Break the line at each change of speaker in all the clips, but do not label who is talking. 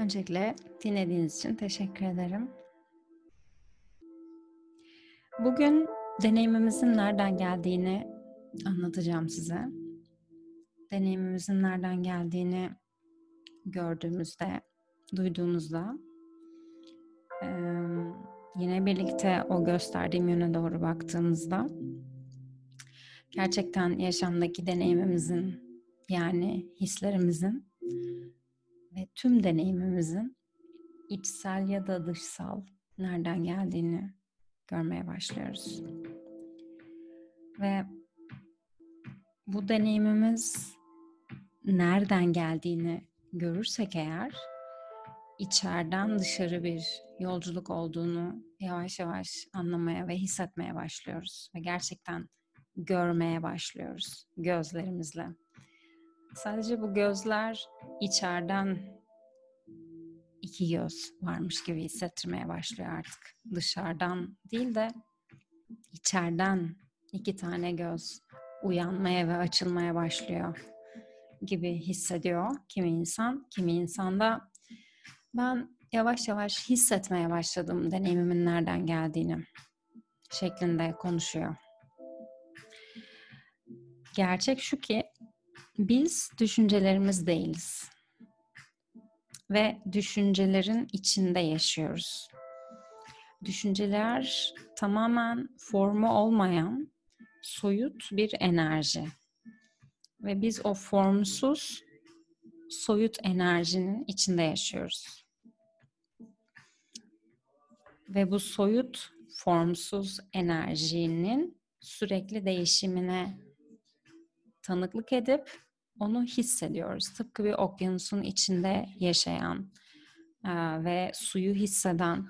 Öncelikle dinlediğiniz için teşekkür ederim. Bugün deneyimimizin nereden geldiğini anlatacağım size. Deneyimimizin nereden geldiğini gördüğümüzde, duyduğumuzda yine birlikte o gösterdiğim yöne doğru baktığımızda gerçekten yaşamdaki deneyimimizin yani hislerimizin tüm deneyimimizin içsel ya da dışsal nereden geldiğini görmeye başlıyoruz. Ve bu deneyimimiz nereden geldiğini görürsek eğer içeriden dışarı bir yolculuk olduğunu yavaş yavaş anlamaya ve hissetmeye başlıyoruz ve gerçekten görmeye başlıyoruz gözlerimizle. Sadece bu gözler içeriden iki göz varmış gibi hissettirmeye başlıyor artık. Dışarıdan değil de içeriden iki tane göz uyanmaya ve açılmaya başlıyor gibi hissediyor kimi insan. Kimi insan da ben yavaş yavaş hissetmeye başladım deneyimimin nereden geldiğini şeklinde konuşuyor. Gerçek şu ki biz düşüncelerimiz değiliz. Ve düşüncelerin içinde yaşıyoruz. Düşünceler tamamen formu olmayan soyut bir enerji. Ve biz o formsuz soyut enerjinin içinde yaşıyoruz. Ve bu soyut formsuz enerjinin sürekli değişimine tanıklık edip onu hissediyoruz. Tıpkı bir okyanusun içinde yaşayan e, ve suyu hisseden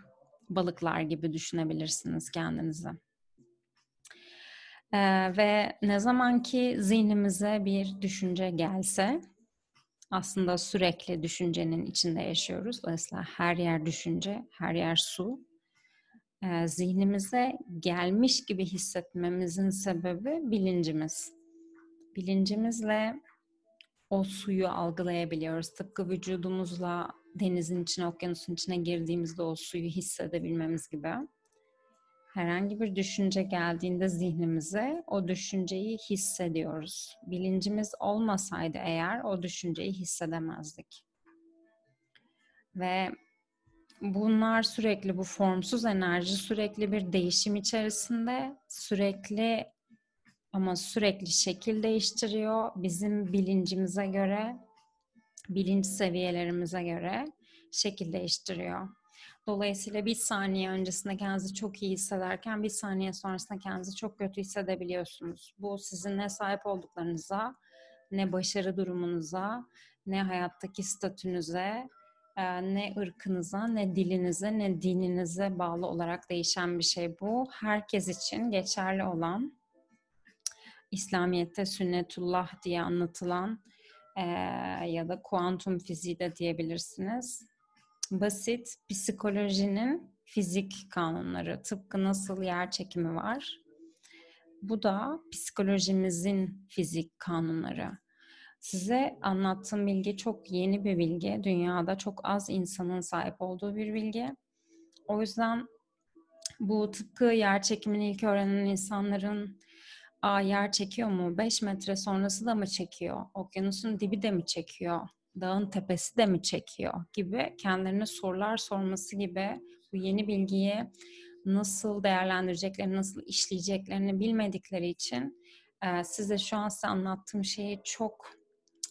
balıklar gibi düşünebilirsiniz kendinizi. E, ve ne zaman ki zihnimize bir düşünce gelse aslında sürekli düşüncenin içinde yaşıyoruz. Dolayısıyla her yer düşünce, her yer su. E, zihnimize gelmiş gibi hissetmemizin sebebi bilincimiz. Bilincimizle o suyu algılayabiliyoruz. Tıpkı vücudumuzla denizin içine, okyanusun içine girdiğimizde o suyu hissedebilmemiz gibi. Herhangi bir düşünce geldiğinde zihnimize o düşünceyi hissediyoruz. Bilincimiz olmasaydı eğer o düşünceyi hissedemezdik. Ve bunlar sürekli bu formsuz enerji sürekli bir değişim içerisinde sürekli ama sürekli şekil değiştiriyor. Bizim bilincimize göre, bilinç seviyelerimize göre şekil değiştiriyor. Dolayısıyla bir saniye öncesinde kendinizi çok iyi hissederken bir saniye sonrasında kendinizi çok kötü hissedebiliyorsunuz. Bu sizin ne sahip olduklarınıza, ne başarı durumunuza, ne hayattaki statünüze, e, ne ırkınıza, ne dilinize, ne dininize bağlı olarak değişen bir şey bu. Herkes için geçerli olan İslamiyet'te sünnetullah diye anlatılan e, ya da kuantum fiziği de diyebilirsiniz. Basit psikolojinin fizik kanunları. Tıpkı nasıl yer çekimi var. Bu da psikolojimizin fizik kanunları. Size anlattığım bilgi çok yeni bir bilgi. Dünyada çok az insanın sahip olduğu bir bilgi. O yüzden bu tıpkı yer çekimini ilk öğrenen insanların Aa, yer çekiyor mu? 5 metre sonrası da mı çekiyor? Okyanusun dibi de mi çekiyor? Dağın tepesi de mi çekiyor? Gibi kendilerine sorular sorması gibi bu yeni bilgiyi nasıl değerlendireceklerini, nasıl işleyeceklerini bilmedikleri için e, size şu an size anlattığım şeyi çok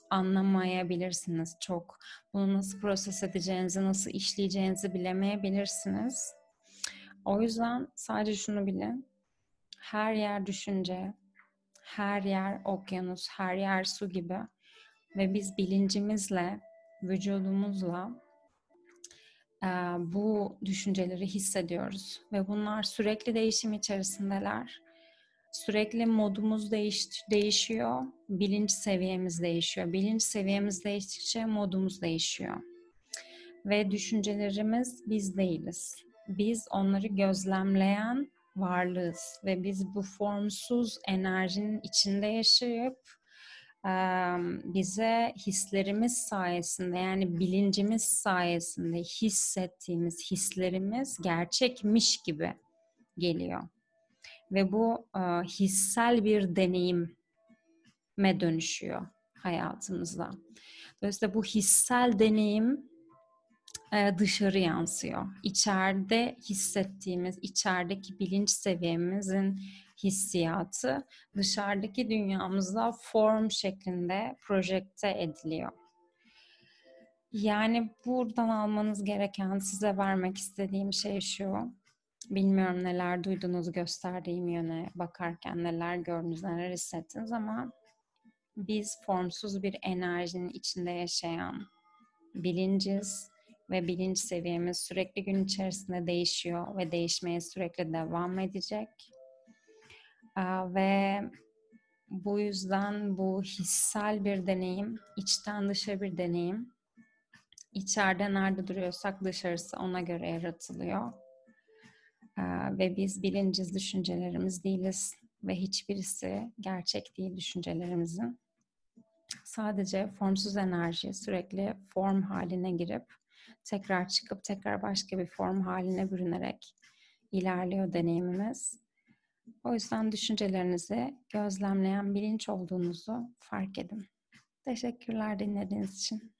anlamayabilirsiniz. Çok bunu nasıl proses edeceğinizi, nasıl işleyeceğinizi bilemeyebilirsiniz. O yüzden sadece şunu bilin. Her yer düşünce, her yer okyanus, her yer su gibi ve biz bilincimizle, vücudumuzla e, bu düşünceleri hissediyoruz ve bunlar sürekli değişim içerisindeler. Sürekli modumuz değiş, değişiyor, bilinç seviyemiz değişiyor. Bilinç seviyemiz değiştikçe modumuz değişiyor. Ve düşüncelerimiz biz değiliz. Biz onları gözlemleyen varlığız ve biz bu formsuz enerjinin içinde yaşayıp bize hislerimiz sayesinde yani bilincimiz sayesinde hissettiğimiz hislerimiz gerçekmiş gibi geliyor. Ve bu hissel bir deneyime dönüşüyor hayatımızda. Dolayısıyla bu hissel deneyim dışarı yansıyor. İçeride hissettiğimiz, içerideki bilinç seviyemizin hissiyatı dışarıdaki dünyamızda form şeklinde projekte ediliyor. Yani buradan almanız gereken, size vermek istediğim şey şu. Bilmiyorum neler duydunuz gösterdiğim yöne bakarken, neler gördünüz, neler hissettiniz ama biz formsuz bir enerjinin içinde yaşayan bilinciz ve bilinç seviyemiz sürekli gün içerisinde değişiyor ve değişmeye sürekli devam edecek. Ve bu yüzden bu hissel bir deneyim, içten dışa bir deneyim. İçeride nerede duruyorsak dışarısı ona göre yaratılıyor. Ve biz bilinciz düşüncelerimiz değiliz ve hiçbirisi gerçek değil düşüncelerimizin. Sadece formsuz enerji sürekli form haline girip tekrar çıkıp tekrar başka bir form haline bürünerek ilerliyor deneyimimiz. O yüzden düşüncelerinizi gözlemleyen bilinç olduğunuzu fark edin. Teşekkürler dinlediğiniz için.